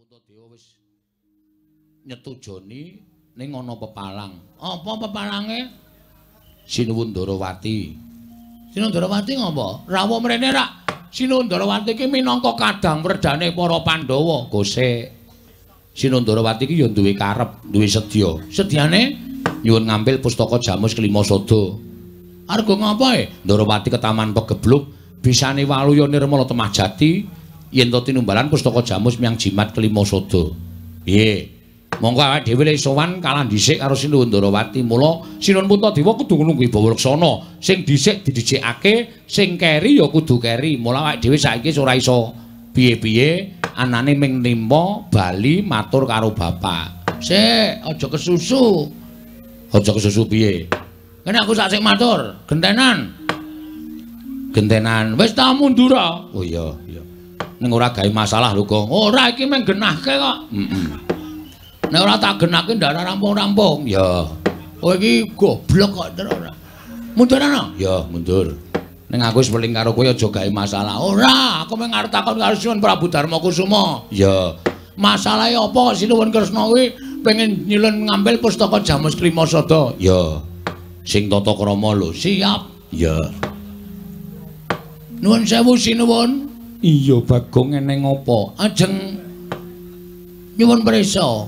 Puntadewa wis nyetujoni ning ana pepalang. Apa pepalange? Sinuwun Darawati. Sinuwun Darawati ngopo? Rawuh mrene rak. Sinuwun Darawati iki minangka kadang werdane para Pandhawa, Gosek. Sinuwun Darawati iki ya duwe karep, duwe sedya. Sedyane nyuwun ngambil pustaka Jamus Kelima Sada. Arga ngapa e? Darawati ke Taman Pegebluk bisane waluya nirmala temah jati yen to tinumbalan pustaka Jamus miang jimat Kelima Sada. Piye? Monggo awake dhewe le sowan kalah dhisik karo Sinuwun Darawati. Mula Sinuwun Puntadewa kudu kuwi Bawaksana. Sing dhisik didhisikake, sing keri ya kudu keri. Mula awake dhewe saiki ora iso piye-piye anane ming nimpa bali matur karo bapak. Sik, aja kesusu. Aja kesusu piye? Kene aku sak matur, gentenan. Gentenan. Wis ta mundur. Oh iya, iya. Ning ora gawe masalah lho, Kong. Ora iki mung genahke kok. Heeh. Nek ora tak genake ndak rampung-rampung. Ya. Oh iki goblok kok terus ora. Mundur ana? Ya, mundur. Ning aku wis weling karo kowe aja gawe masalah. Ora, aku mung arep takon karo Sinuwun Prabu Darma Kusuma. Ya. Masalahe apa Sinuwun Kresna kuwi pengen nyilun ngambil pustaka Jamus Klimasada? Ya. Sing tata krama lho. Siap. Ya. Nuwun sewu Sinuwun. Iya, Bagong eneng apa? Ajeng nyuwun prisa.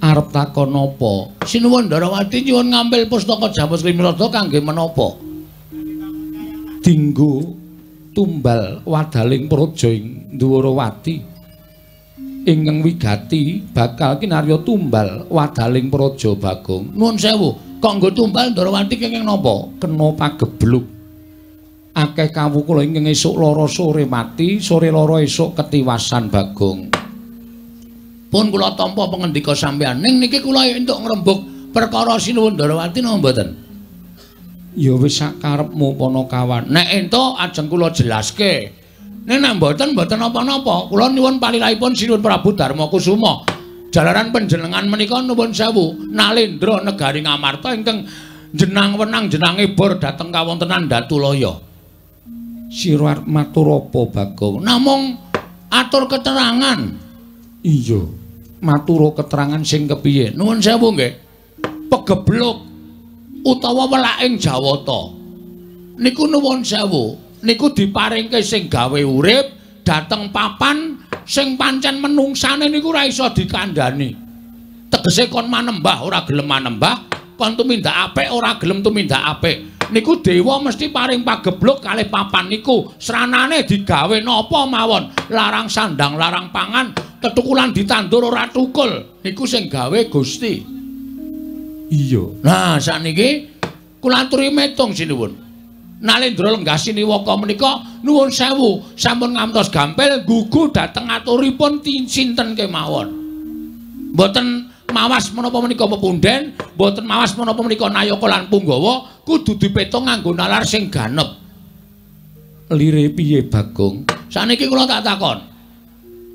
arep takon apa? Sinuwun Darawati nyuwun ngambil pustaka Jamus Klimasada kangge menapa? Dinggo tumbal wadaling praja ing Ndwarawati. Ingkang wigati bakal kinarya tumbal wadaling praja Bagong. Nuwun sewu, kok nggo tumbal Ndwarawati kenging napa? Kena pagebluk. Akeh kawula ingkang esuk lara sore mati, sore lara esuk ketiwasan Bagong. pun kula tampa pengendika sampeyan. Ning niki kula entuk ngrembug perkara Sinuwun Darawati napa mboten? Ya wis sakarepmu Panakawan nek entuk ajeng kula jelaske. Nek nek mboten mboten apa-apa kula nyuwun palilahipun Sinuwun Prabu Darma Kusuma. Jalaran panjenengan menika nuwun sewu. Nalendra negari Ngamarta ingkang jenang wenang jenange bor dhateng kawontenan Datulaya Sira arep matur apa Bagong namung atur keterangan iya maturo keterangan sing kepiye. Nuwun sewu nggih. Pegebluk utawa welaking Jawata. Niku nuwun sewu. Niku diparingke sing gawe urip dateng papan sing pancen menungsane niku ora iso dikandhani. Tegese kon manembah ora gelem manembah, kon tumindak apik ora gelem tumindak apik. Niku dewa mesti paring pagebluk kalih papan niku. Sranane digawe napa mawon? Larang sandang larang pangan ketukulan ditandur ora tukul. Niku sing gawe Gusti. Iya. Nah sakniki kula aturi metung sinuwun nalendra lenggah siniwaka menika nuwun sewu. Sampun ngantos gampil gugu dhateng aturipun sinten kemawon mboten mawas menapa menika pepunden mboten mawas menapa menika nayaka lan punggawa kudu dipetung nganggo nalar sing ganep lire piye bagong sakniki kula tak takon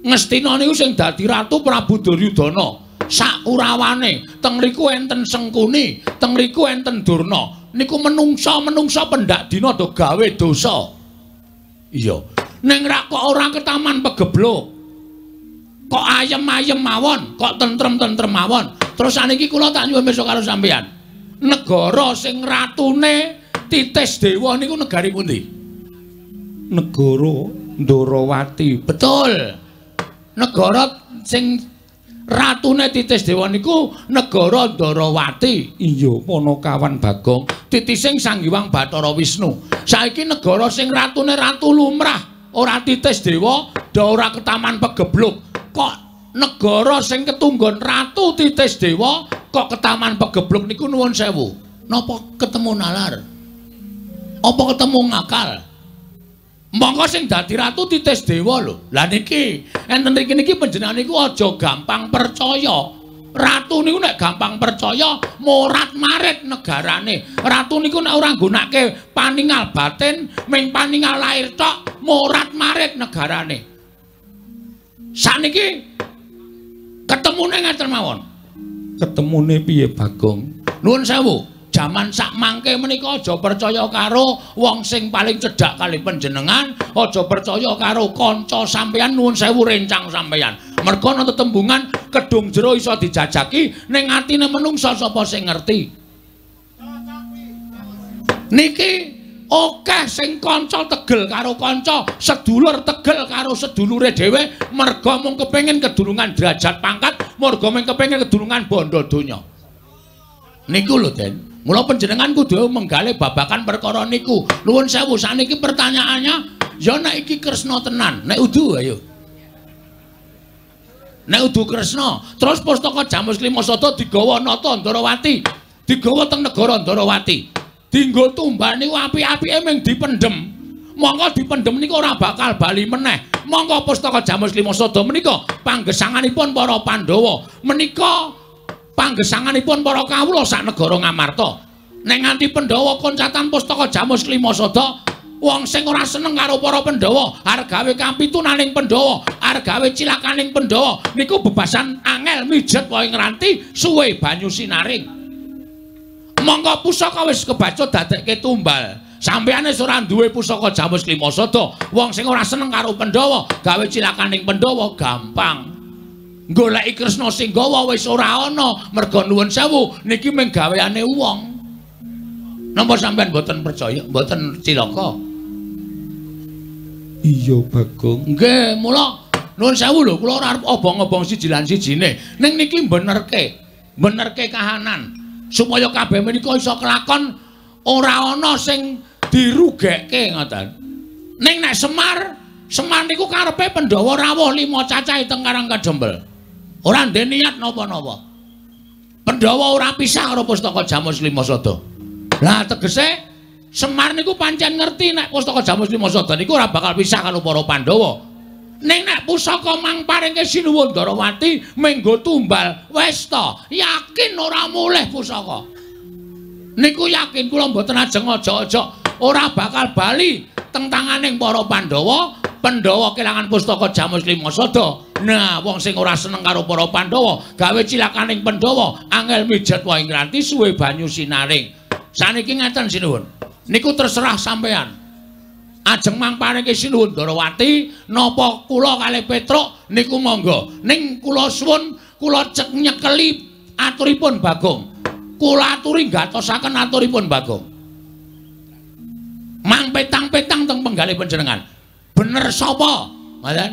Ngestina niku sing dadi ratu Prabu Duryudana. Sakurawane, teng mriku enten Sengkuni, teng mriku enten Durna. Niku menungsa-menungsa pendak dina do gawe dosa. Iya. Ning rak kok ora ke taman pegeblok. Kok ayem-ayem mawon, kok tentrem-tentrem mawon. Terus saniki kula tak nyuwun besok karo sampeyan. Negara sing ratune Titis Dewa niku negari pundi? Negara Ndarawati. Betul. negara sing ratune Titis Dewa niku negara Ndarawati. Iya, Panakawan Bagong. Titising Sang Hyang Bathara Wisnu. Saiki negara sing ratune ratu lumrah, ora Titis Dewa, ora ketaman pegebluk. Kok negara sing ketunggon ratu Titis Dewa kok ketaman pegebluk niku nuwun sewu. Napa ketemu nalar? Apa ketemu ngakal? Monggo sing dadi ratu titis dewa lho. Lah niki, enten mriki niki panjenengan niku aja gampang percaya. Ratu niku nek gampang percaya morat marit negarane. Ratu niku nek ora nggunakake paningal batin, ming paningal lahir tok, morat marit negarane. Sakniki ketemune ngaten mawon. Ketemune piye Bagong? Nuwun sewu. jaman sak mangke menika aja percaya karo wong sing paling cedhak kali panjenengan, aja percaya karo kanca sampeyan nuwun sewu rencang sampeyan. Mergo ana tetembungan kedung jero iso dijajaki ning atine menungsa sapa sing ngerti. Niki akeh sing kanca tegel karo kanca, sedulur tegel karo sedulure dhewe merga mung kepengin kedulungan derajat pangkat, merga mung kepengin kedulungan bondo donya. Niku lho, Den. Mula panjenengan kudu menggali babakan perkara niku. Nuwun sewu saniki pertanyaannya, ya nek iki Kresna tenan, nek udu ayo. Nek udu Kresna, terus pustaka Jamus Klimasada digawa nata Ndarawati, digawa teng negara Ndarawati. Dinggo tumbal niku api-apike mung dipendhem. Monggo dipendhem niku ora bakal bali meneh. Monggo pustaka Jamus Klimasada menika panggesanganipun para Pandhawa. Menika panggesanganipun para kawula sak negara Ngamarta. Nek nganti Pandhawa koncatan pustaka Jamus Klimasada, wong sing ora seneng karo para Pandhawa, arep gawe kampitunaning Pandhawa, arep gawe cilakaning Pandhawa, niku bebasan angel mijet wae ngranti suwe banyu sinaring. Monggo pusaka wis kebaca dadekke tumbal. Sampeyan wis ora duwe pusaka Jamus Klimasada, wong sing ora seneng karo Pandhawa, gawe cilakaning Pandhawa gampang. goleki Kresna sing gawa wis ora ana merga nuwun sewu niki mung gaweane wong. Napa sampean mboten percaya mboten cilaka? Iya bagong. Nggih mula nuwun sewu lho kula ora arep obong-obong siji lan sijine ning niki benerke benerke kahanan supaya kabeh menika iso kelakon ora ana sing dirugekke ngoten ning nek Semar Semar niku karepe Pandhawa rawuh lima cacahe teng Karang Kadembel ora ndek niat napa-napa. Pandhawa ora pisah karo pustaka Jamus Limasada. Lah tegese Semar niku pancen ngerti nek pustaka Jamus Limasada niku ora bakal pisah karo para Pandhawa. Ning nek pusaka mang paringke Sinuwun Darawati menggo tumbal wis yakin ora mulih pusaka. Niku yakin kula mboten ajeng aja-aja ora bakal bali teng tanganing para Pandhawa Pandhawa kelangan pustaka Jamus Limasada. Nah, wong sing ora seneng karo para Pandhawa, gawe cilakaning Pandhawa, angel mijet wae ngranti suwe banyu sinaring. Saniki ngeten sinuwun. Niku terserah sampean. Ajeng mangpareke sinuwun Darawati napa kula kalih Petruk niku monggo. Ning kula suwun kula cek nyekeli aturipun Bagong. Kula aturi gatosaken aturipun Bagong. Mang petang-petang teng penggalih panjenengan. bener sapa? Ngoten.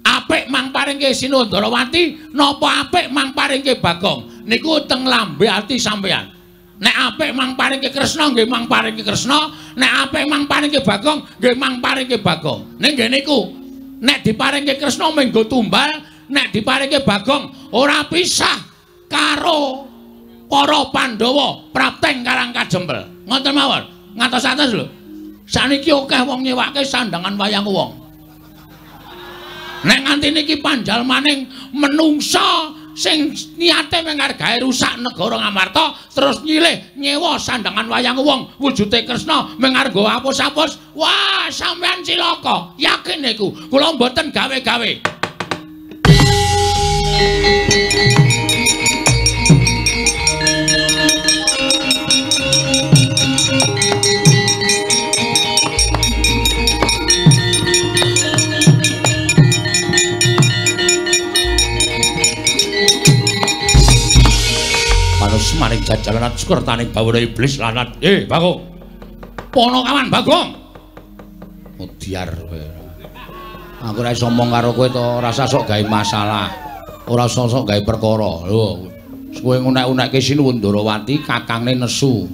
Apik mang paringke Sinundarawati, napa apik mang paringke Bagong? Niku teng lambe ati sampean. Nek apik mang paringke Kresna nggih mang paringke Kresna, nek apik mang paringke Bagong nggih mang paringke Bagong. Ning nggih niku, nek diparingke Kresna menggo tumbal, nek diparingke Bagong ora pisah karo para Pandhawa prapteng Karang Kajembel. Ngoten mawon. Ngatos-atos lho. saniki akeh wong nyewake sandangan wayang wong. Nek nganti niki panjal maning menungsa sing niate mengargae rusak negara Ngamarta terus nyilih nyewa sandangan wayang wong. Wujude Kresna mengargo apus-apus wah sampean cilaka yakin niku? Kula mboten gawe-gawe maning jajalan sukertaning bawara iblis lanat. Eh, Bagong. Pono kawan, Bagong. Mudiar kowe. Aku ora iso omong karo kowe to, rasa sok gawe masalah. Ora usah sok gawe perkara. Lho, kowe ngunek-unekke Sinuwun Ndarawati kakangne nesu.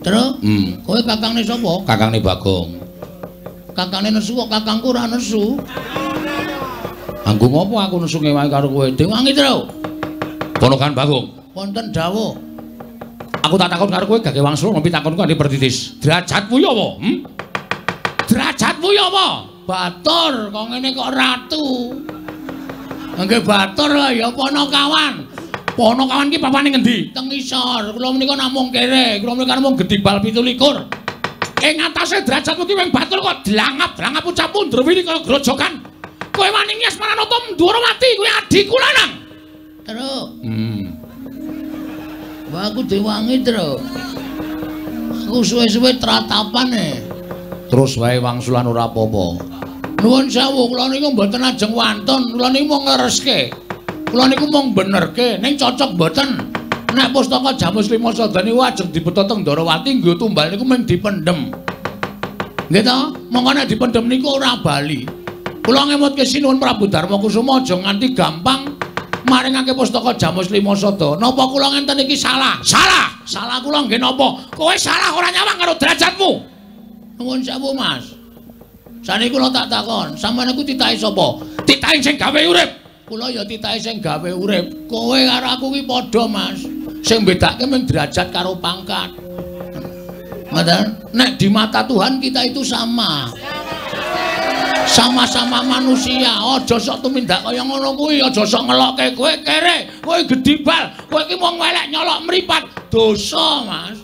Terus? Hmm. Kowe kakangne sapa? Kakangne Bagong. Kakangne nesu kok kakangku ora nesu? Anggo ngopo aku nesu ngewangi karo kowe? Dewangi, Tru. Pono kan Bagong. wonten dawuh. Aku tak takon karo kowe gage wangsul ngopi takonku andi pertitis. Derajatmu ya apa? Hm? Derajatmu ya apa? Batur, kok ngene kok ratu. Nggih batur lah ya Ponokawan. Ponokawan ki papane ngendi? Teng isor. Kula menika namung kere. Kula menika namung gedibal 17. Ing atase derajatmu ki wing batur kok dlangap-dlangap ucap mundur wiri kaya grojokan. Kowe wani nyes maranoto Ndwarawati kuwi adikku lanang. Aku diwangi, Tru. Aku suwe-suwe tratapan e. Terus wae wangsulan ora apa-apa. Nuwun sewu, kula niku mboten ajeng wantun, kula niku mung ngreske. Kula niku mung benerke, ning cocok mboten. Nek pustaka Jamus Lima Sada niku ajeng dibeta teng Darawati nggo tumbal niku mung dipendhem. Nggih to? Monggo nek dipendhem niku ora bali. Kula ngemutke sinuwun Prabu Darma Kusuma aja nganti gampang maringake pustaka Jamus Lima Sada. Napa kula ngenten iki salah? Salah. Salah kula nggih napa? Kowe salah ora nyawang karo derajatmu. Nuwun sewu, Mas. Sane kula tak takon, sampeyan iku titahe sapa? Titahe sing gawe urip. Kula ya titahe sing gawe urip. Kowe karo aku kuwi padha, Mas. Sing bedake mung derajat karo pangkat. Ngoten, nek di mata Tuhan kita itu sama. Sama-sama manusia. Aja sok tumindak kaya ngono kuwi, aja sok ngelokke kowe kere, kowe gedibal, kowe iki mung welek nyolok mripat. Dosa, Mas.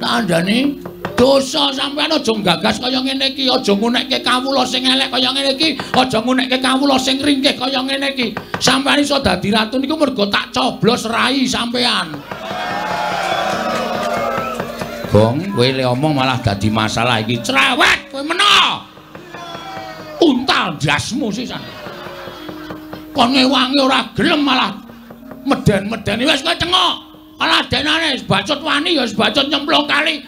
Tandane dosa sampean aja gagas kaya ngene iki aja ngunekke kawula sing elek kaya ngene iki aja ngunekke kawula sing ringkih kaya ngene iki sampean iso dadi ratu niku mergo tak coblos rai sampean Gong kowe le omong malah dadi masalah iki cerewet kowe meno untal dasmu sisan kon ngewangi ora gelem malah meden-medeni wis kowe cengok Alah denane bacot wani ya bacot nyemplung kali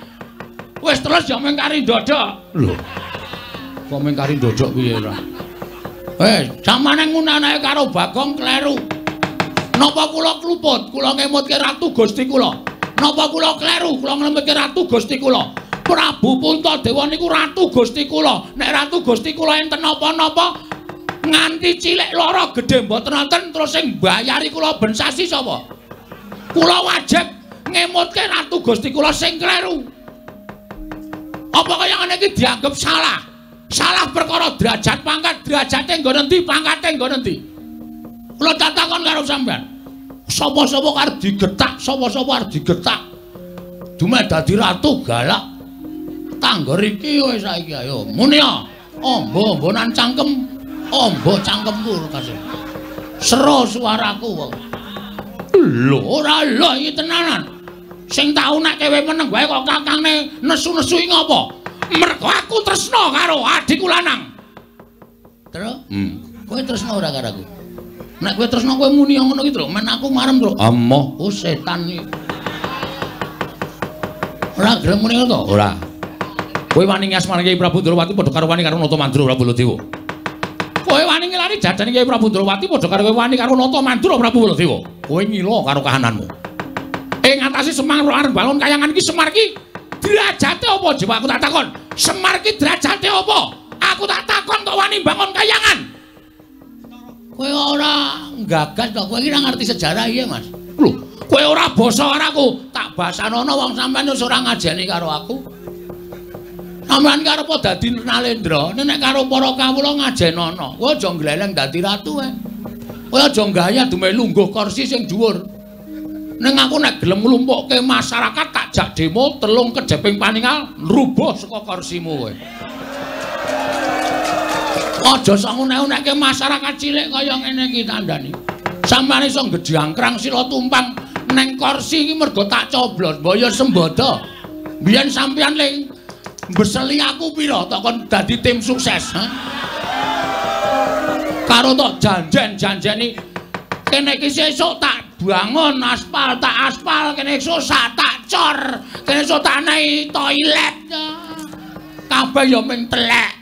Wis terus ya mengkari dodok. Lho. Kok mengkari dodok piye ora? Eh, samane ngunanae karo Bagong kleru. Napa kula kluput? Kula ngemutke ratu Gusti kula. Napa kula kleru? Kula ngemutke ratu Gusti kula. Prabu Puntadewa niku ratu Gusti kula. Nek ratu Gusti kula enten napa-napa nganti cilik lara gedhe mboten wonten terus sing mbayari kula ben sasi sapa? Kula wajib ngemutke ratu Gusti kula sing kleru. Apa kaya ngene iki dianggep salah? Salah perkara derajat pangkat, derajate nggo endi, pangkate nggo endi? Kula takon karo sampean. Sapa-sapa arep digetak, sapa-sapa arep digetak. Dume dadi ratu galak. Tangger iki wis saiki ayo. Muni ya. Ombo-ombonan cangkem. Ombo cangkemku kasih. Sero suaraku wong. Lho, ora lho iki tenanan. sing tau nek kowe meneng wae kok kakangne nesu-nesu ing apa? Mergo aku tresno karo adikku lanang. Terus? Hmm. Kowe tresno ora karo aku? Nek kowe tresno kowe muni ngono iki, Tru. Men aku marem, Tru. Amoh, oh setan iki. Ora gelem muni ngono to? Ora. Kowe wani ngasmane Kyai Prabu Ndrawati padha karo wani karo Nata Mandura Prabu Baladewa. Kowe wani ngelani jajane Kyai Prabu Ndrawati padha karo kowe wani karo Nata Mandura Prabu Baladewa. Kowe ngilo karo kahananmu. ing ngatasi Semar arep balon kayangan iki Semar iki derajate apa jebak aku tak takon. Semar iki derajate apa? Aku tak takon kok wani bangun kayangan. Kowe ora gagas kok. Kowe iki ora ngerti sejarah iya Mas? Lho kowe ora basa karo aku. Tak basanono wong sampean wis ora ngajeni karo aku Sampeyan karo apa dadi Nalendra nek karo para kawula ngajenono kowe aja gleleng dadi ratu ae kowe aja gaya dume lungguh kursi sing dhuwur Neng aku nek gelem nglumpukke masyarakat tak jak demo telung kejeping paningal rubuh saka kursimu kowe. Aja sok unek-unekke masyarakat cilik kaya ngene iki tandani. Sampeyan iso gedhiangkrang sila tumpang neng kursi iki mergo tak coblos mbaya sembodo. Biyen sampeyan ling beseli aku pira tok kon dadi tim sukses, ha? Karo tok janjen-janjeni kene iki sesuk tak bangun aspal tak aspal kene susah tak cor kene susah tak naik toilet kabeh ya ming telek.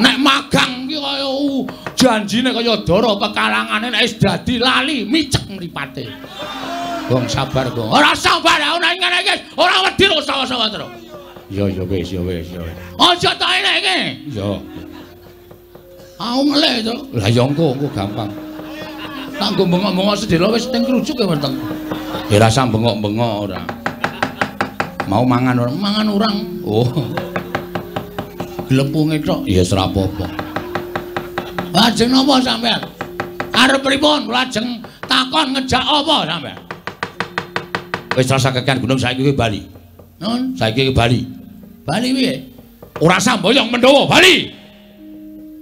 Nek magang ki kaya janjine kaya dara pekalangane nek wis dadi lali micek mripate wong sabar kok ora sabar ana ngene iki ora wedi kok sawa-sawa terus iya iya wis ya wis ya aja tak enek iki iya Aku melek to. Lah ya engko engko gampang. Kanggo bengok-bengok sedelo wis ning krujuk ya weteng. Ya rasa bengok-bengok ora. Mau mangan ora? Mangan urang. Oh. Glepunge tok ya ora apa-apa. Lajeng napa sampean? Arep pripun? Lajeng takon ngejak apa sampean? Wis rasa kekan gunung saiki ki Bali. Nun, saiki ki Bali. Bali piye? Ora samboyong Mendowo, Bali.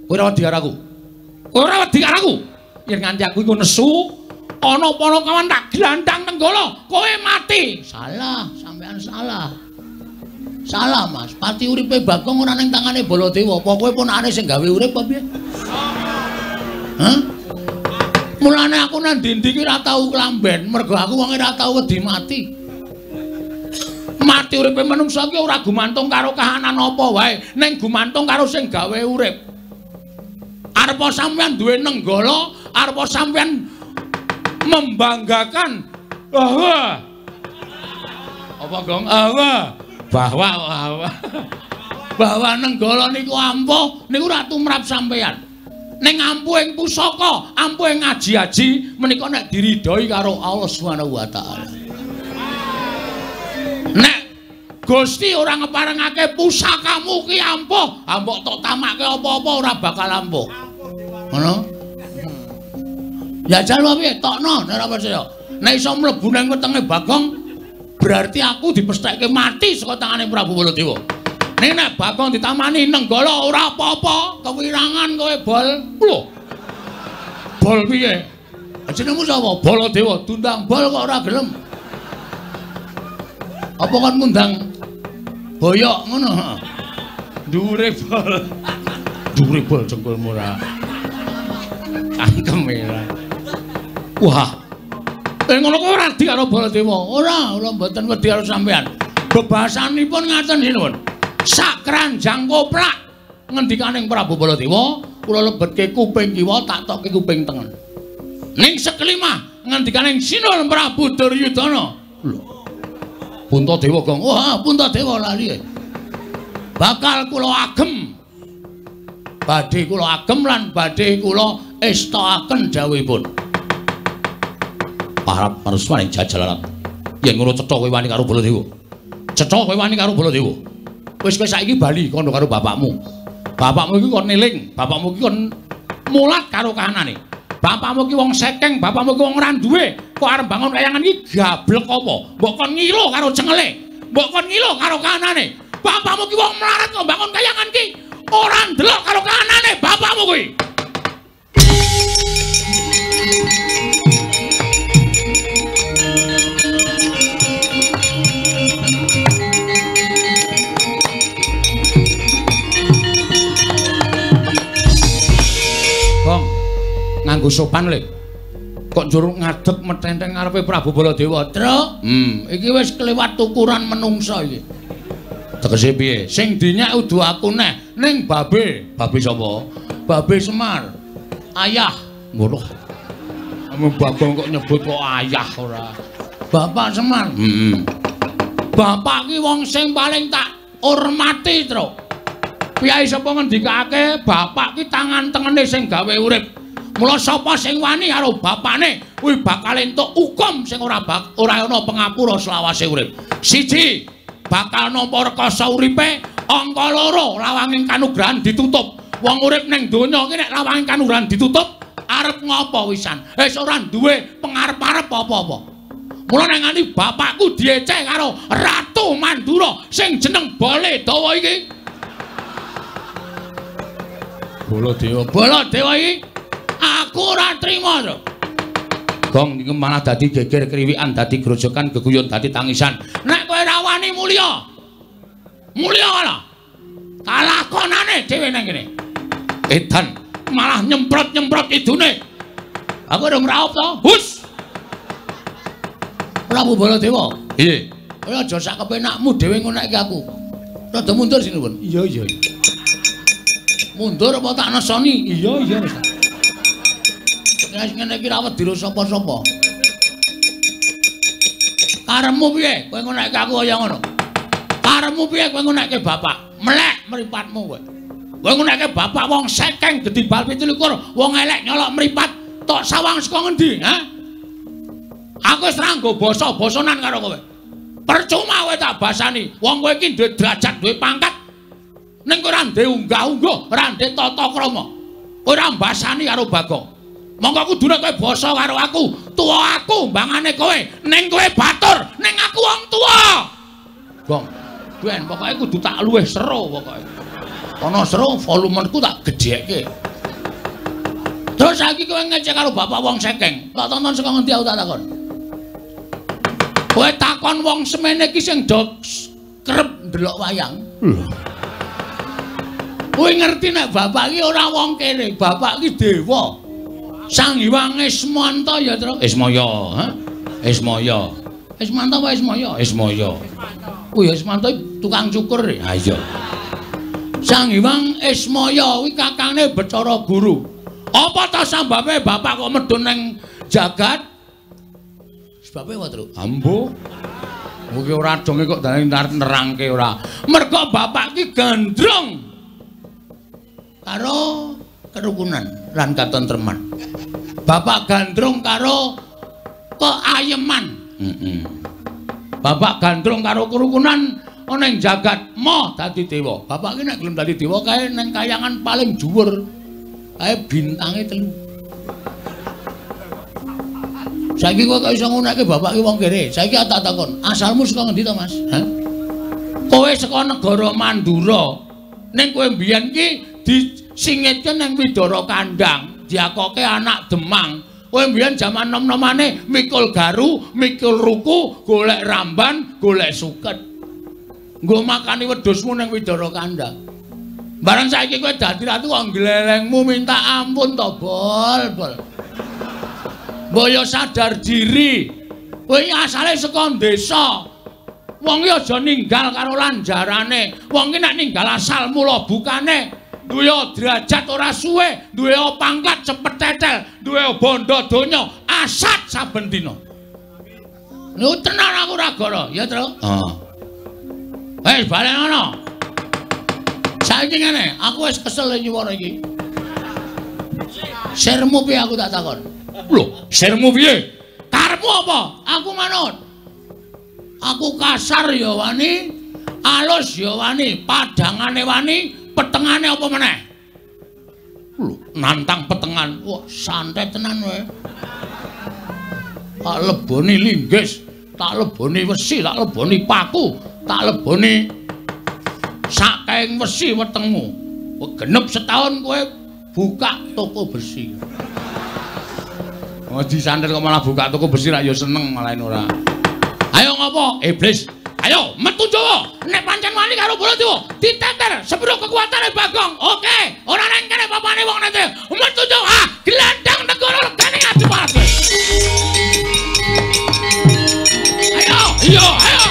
Kowe ora wedi karo aku. Ora wedi karo aku. yen nganti aku iku nesu ana para kawan tak glandang tenggala kowe mati salah sampean salah Salah, Mas. Pati uripe Bagong ora ning tangane Baladewa. Apa kowe ponakane sing gawe urip apa piye? Hah? Mulane aku nang ndi-ndi ki ora tau klamben, mergo aku wong ora tau wedi mati. Mati uripe manungsa ki ora gumantung karo kahanan apa wae, ning gumantung karo sing gawe urip. Arepa sampeyan duwe nenggala, arepa sampeyan membanggakan. Bahwa. Apa gong? Bahwa. Bahwa bahwa. Bahwa nenggala niku ampuh niku ora tumrap sampeyan. Ning ampuhing pusaka, ampuhing ngaji-aji menika nek diridhoi karo Allah Subhanahu wa taala. Nek Gusti ora ngeparengake pusakamu ki ampuh, ambok tok tamake apa-apa ora bakal ampuh. Ngono? Ya jan piye tokno nek ora percaya. Nek iso mlebu nang wetenge Bagong berarti aku dipesthekke mati saka tangane Prabu Baladewa. Nek nek bakong ditamani nenggala ora apa-apa, kewirangan kowe bol. Lho. Bol piye? Jenengmu sapa? Baladewa, tundang bol kok ora gelem. Apa kon ngundang boyok ngono? Dhuwure bol. Dhuwure bol jengkulmu ora. Cangkem ora. Wah. Eh ngono kok ora di karo Baladewa. Ora, ora mboten wedi karo sampean. Bebasanipun ngaten sinuwun. Sak kranjang koplak. Ngendikaning Prabu Baladewa kula lebetke kuping kiwa tak tokke kuping tengen. Ning sekelimah ngendikaning Sinul Prabu Duryudana. Lho Puntadewa gong. Wah Puntadewa lali. Bakal kula agem. Badhe kula agem lan badhe kula estaaken dawuhipun. Para parswane jajalan yen ngono cetha kowe wani karo Baladewa. Cetha kowe wani karo Baladewa wis kowe saiki bali kono karo bapakmu. Bapakmu iki kon neling, bapakmu iki kon mulat karo kahanane. Bapakmu iki wong sekeng, bapakmu iki wong ora duwe. Kok arep bangun kayangan iki gablek apa? Mbok kon ngilo karo cengele. Mbok kon ngilo karo kahanane. Bapakmu iki wong melarat kok bangun kayangan iki ora ndelok karo kahanane bapakmu kuwi. Nganggo sopan le. Kok njur ngadeg metenteng ngarepe Prabu Baladewa, Tru? Hmm, iki wis kelewat ukuran menungsa iki. Tegese piye? Sing dinyak udu aku neh, ning babe. Babe sapa? Babe Semar. Ayah. Ngono. Ame Bagong kok nyebut kok ayah ora. Bapak Semar. Hmm. Bapak ki wong sing paling tak hormati, Tru. Piyai sapa ngendikake bapak ki tangan tengene sing gawe urip. Mula sapa sing wani karo bapakne kuwi bakal entuk hukum sing ora ora ana pangapura selawase urip. Siji, bakal nampa rekoso uripe, angka loro lawanging kanugrahan ditutup. Wong urip ning donya iki nek lawanging kanugrahan ditutup, arep ngopo wisan? Wis ora duwe pangarep-arep apa-apa. Mula nang ngani bapakku dieceh karo Ratu Mandura sing jeneng Bale Dawa iki. Baladewa, Baladewa iki aku ora trima to. Gong niku malah dadi geger kriwikan dadi grojokan geguyon dadi tangisan. Nek kowe ora wani mulya. Mulya ala. Kalakonane dhewe nang kene. Edan malah nyemprot-nyemprot idune. Aku ora ngraup to. Hus. Prabu Baladewa. Iye. Kowe aja sak kepenakmu dhewe ngono iki aku. Rada mundur sini, Pun. Iya, iya. Mundur apa tak nesoni? Iya, iya, Mas. Nek ngene iki rawet diro sapa-sapa. Karemu piye? Kowe ngonekke aku kaya ngono. Karemu piye kowe ngonekke bapak? Melek mripatmu kowe. Kowe ngonekke bapak wong sekeng gedhi bal 17, wong elek nyolok mripat tok sawang saka ngendi, ha? Aku wis ranggo basa-basanan karo kowe. Percuma kowe tak basani. Wong kowe iki duwe derajat, duwe pangkat. Ning kowe ora ndek unggah-ungguh, ora ndek tata krama. Kowe ora mbasani karo Bagong. Monggo aku durung kowe basa karo aku. Tuwa aku mbangane kowe, ning kowe batur, ning aku wong tuwa. Gong. Ben pokoke kudu tak luweh seru pokoke. Ana seru volumeku tak gedhekke. Terus saiki kowe ngecek karo bapak wong sekeng. Tak tonton saka ngendi aku tak takon. Kowe takon wong semene iki sing do kerep ndelok wayang. Kowe ngerti nek bapak iki ora wong kene, bapak iki dewa. Sang Hyang Ismanta ya, Tru. Ismaya, ha? Ismaya. Ismanta wae Ismaya, Ismaya. Oh ya Ismanta tukang cukur. Ha iya. Sang Hyang Ismaya kuwi kakange Bacara Guru. Apa ta sambabe bapak kok medun ning jagat? Sebabe apa, Tru? Ambo. Mugi ora donge kok dane nerangke ora. Mergo bapak ki gandrung karo kerukunan lan katentreman. Bapak gandrung karo keayeman. Heeh. Bapak gandrung karo kerukunan ana ing jagat mo dadi dewa. Bapak ki nek gelem dadi dewa kae ning kayangan paling dhuwur. Kae bintange telu. Saiki kowe kok iso ngunake bapak ki wong kere. Saiki tak takon, asalmu saka ngendi to, Mas? Hah? Kowe saka negara Mandura. Ning kowe mbiyen ki disingitke ning Widara Kandang, diakoke anak Demang. Kowe mbiyen jaman nom-nomane mikul garu, mikul ruku, golek ramban, golek suket. Nggo makani wedhusmu ning Widara Kandang. Bareng saiki kowe dadi ratu kok glelengmu minta ampun to, Bol, Bol. Mbaya sadar diri. Kowe asale saka desa. Wong iki aja ninggal karo lanjarane. Wong iki nek ninggal asal mula bukane duwe derajat ora suwe, duwe pangkat cepet tetel, duwe bondo donya asat saben dina. Lho tenan aku ora gara, ya, Tru? Heeh. Wis bali ngono. Saiki ngene, aku wis kesel nyuwara iki. Sermu piye aku tak takon? Lho, sirmu piye? Karepmu apa? Aku manut. Aku kasar ya wani, alus ya wani, padangane wani, petengane apa meneh? Lho, nantang petengan. Wah, santai tenan kowe. Tak leboni linggis, tak leboni wesi, tak leboni paku, tak leboni sakaing wesi wetengmu. Wah, genep setahun kowe buka toko bersih. Oh disantet kok malah buka toko besi ra ya seneng malah ora. Ayo ngopo? Iblis. Ayo metu Jawa. Nek pancen wani karo Baladewa, diteter sepuro kekuatane Bagong. Oke, ora nang kene papane wong nanti. Metu Jawa. Ah, gelandang negara regane Adipati. Ayo, iyo, ayo.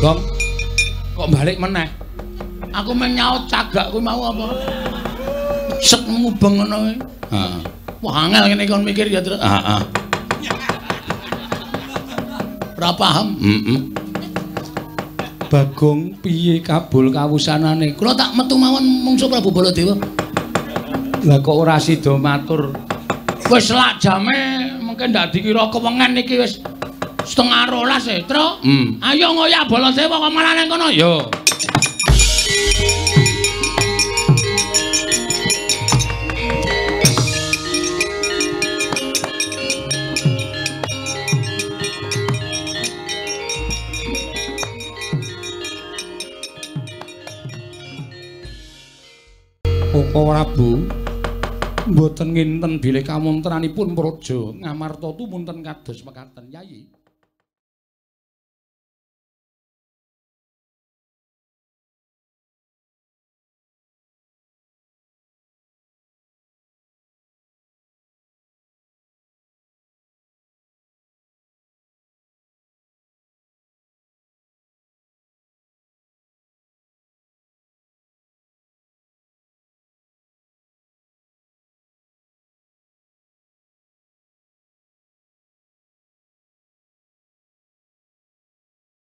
Gong. Kok balik meneh? Aku men nyaut cagak kuwi mau apa? Sek mubeng ngono kuwi. Heeh. Wah angel ngene kon mikir ya, Tru. Heeh. Ora paham? Heeh. Bagong piye kabul kawusanane? Kula tak metu mawon mungsu Prabu Baladewa. Lah kok ora sida matur? Wis lak jame mungkin ndak dikira kewengen iki wis setengah rolas e, Tru. Hmm. Ayo ngoyak Baladewa kok malah nang kono. Yo. Prabu mboten nginten bilih kamontranipun praja ngamarta tumunten kados mekaten Yayi.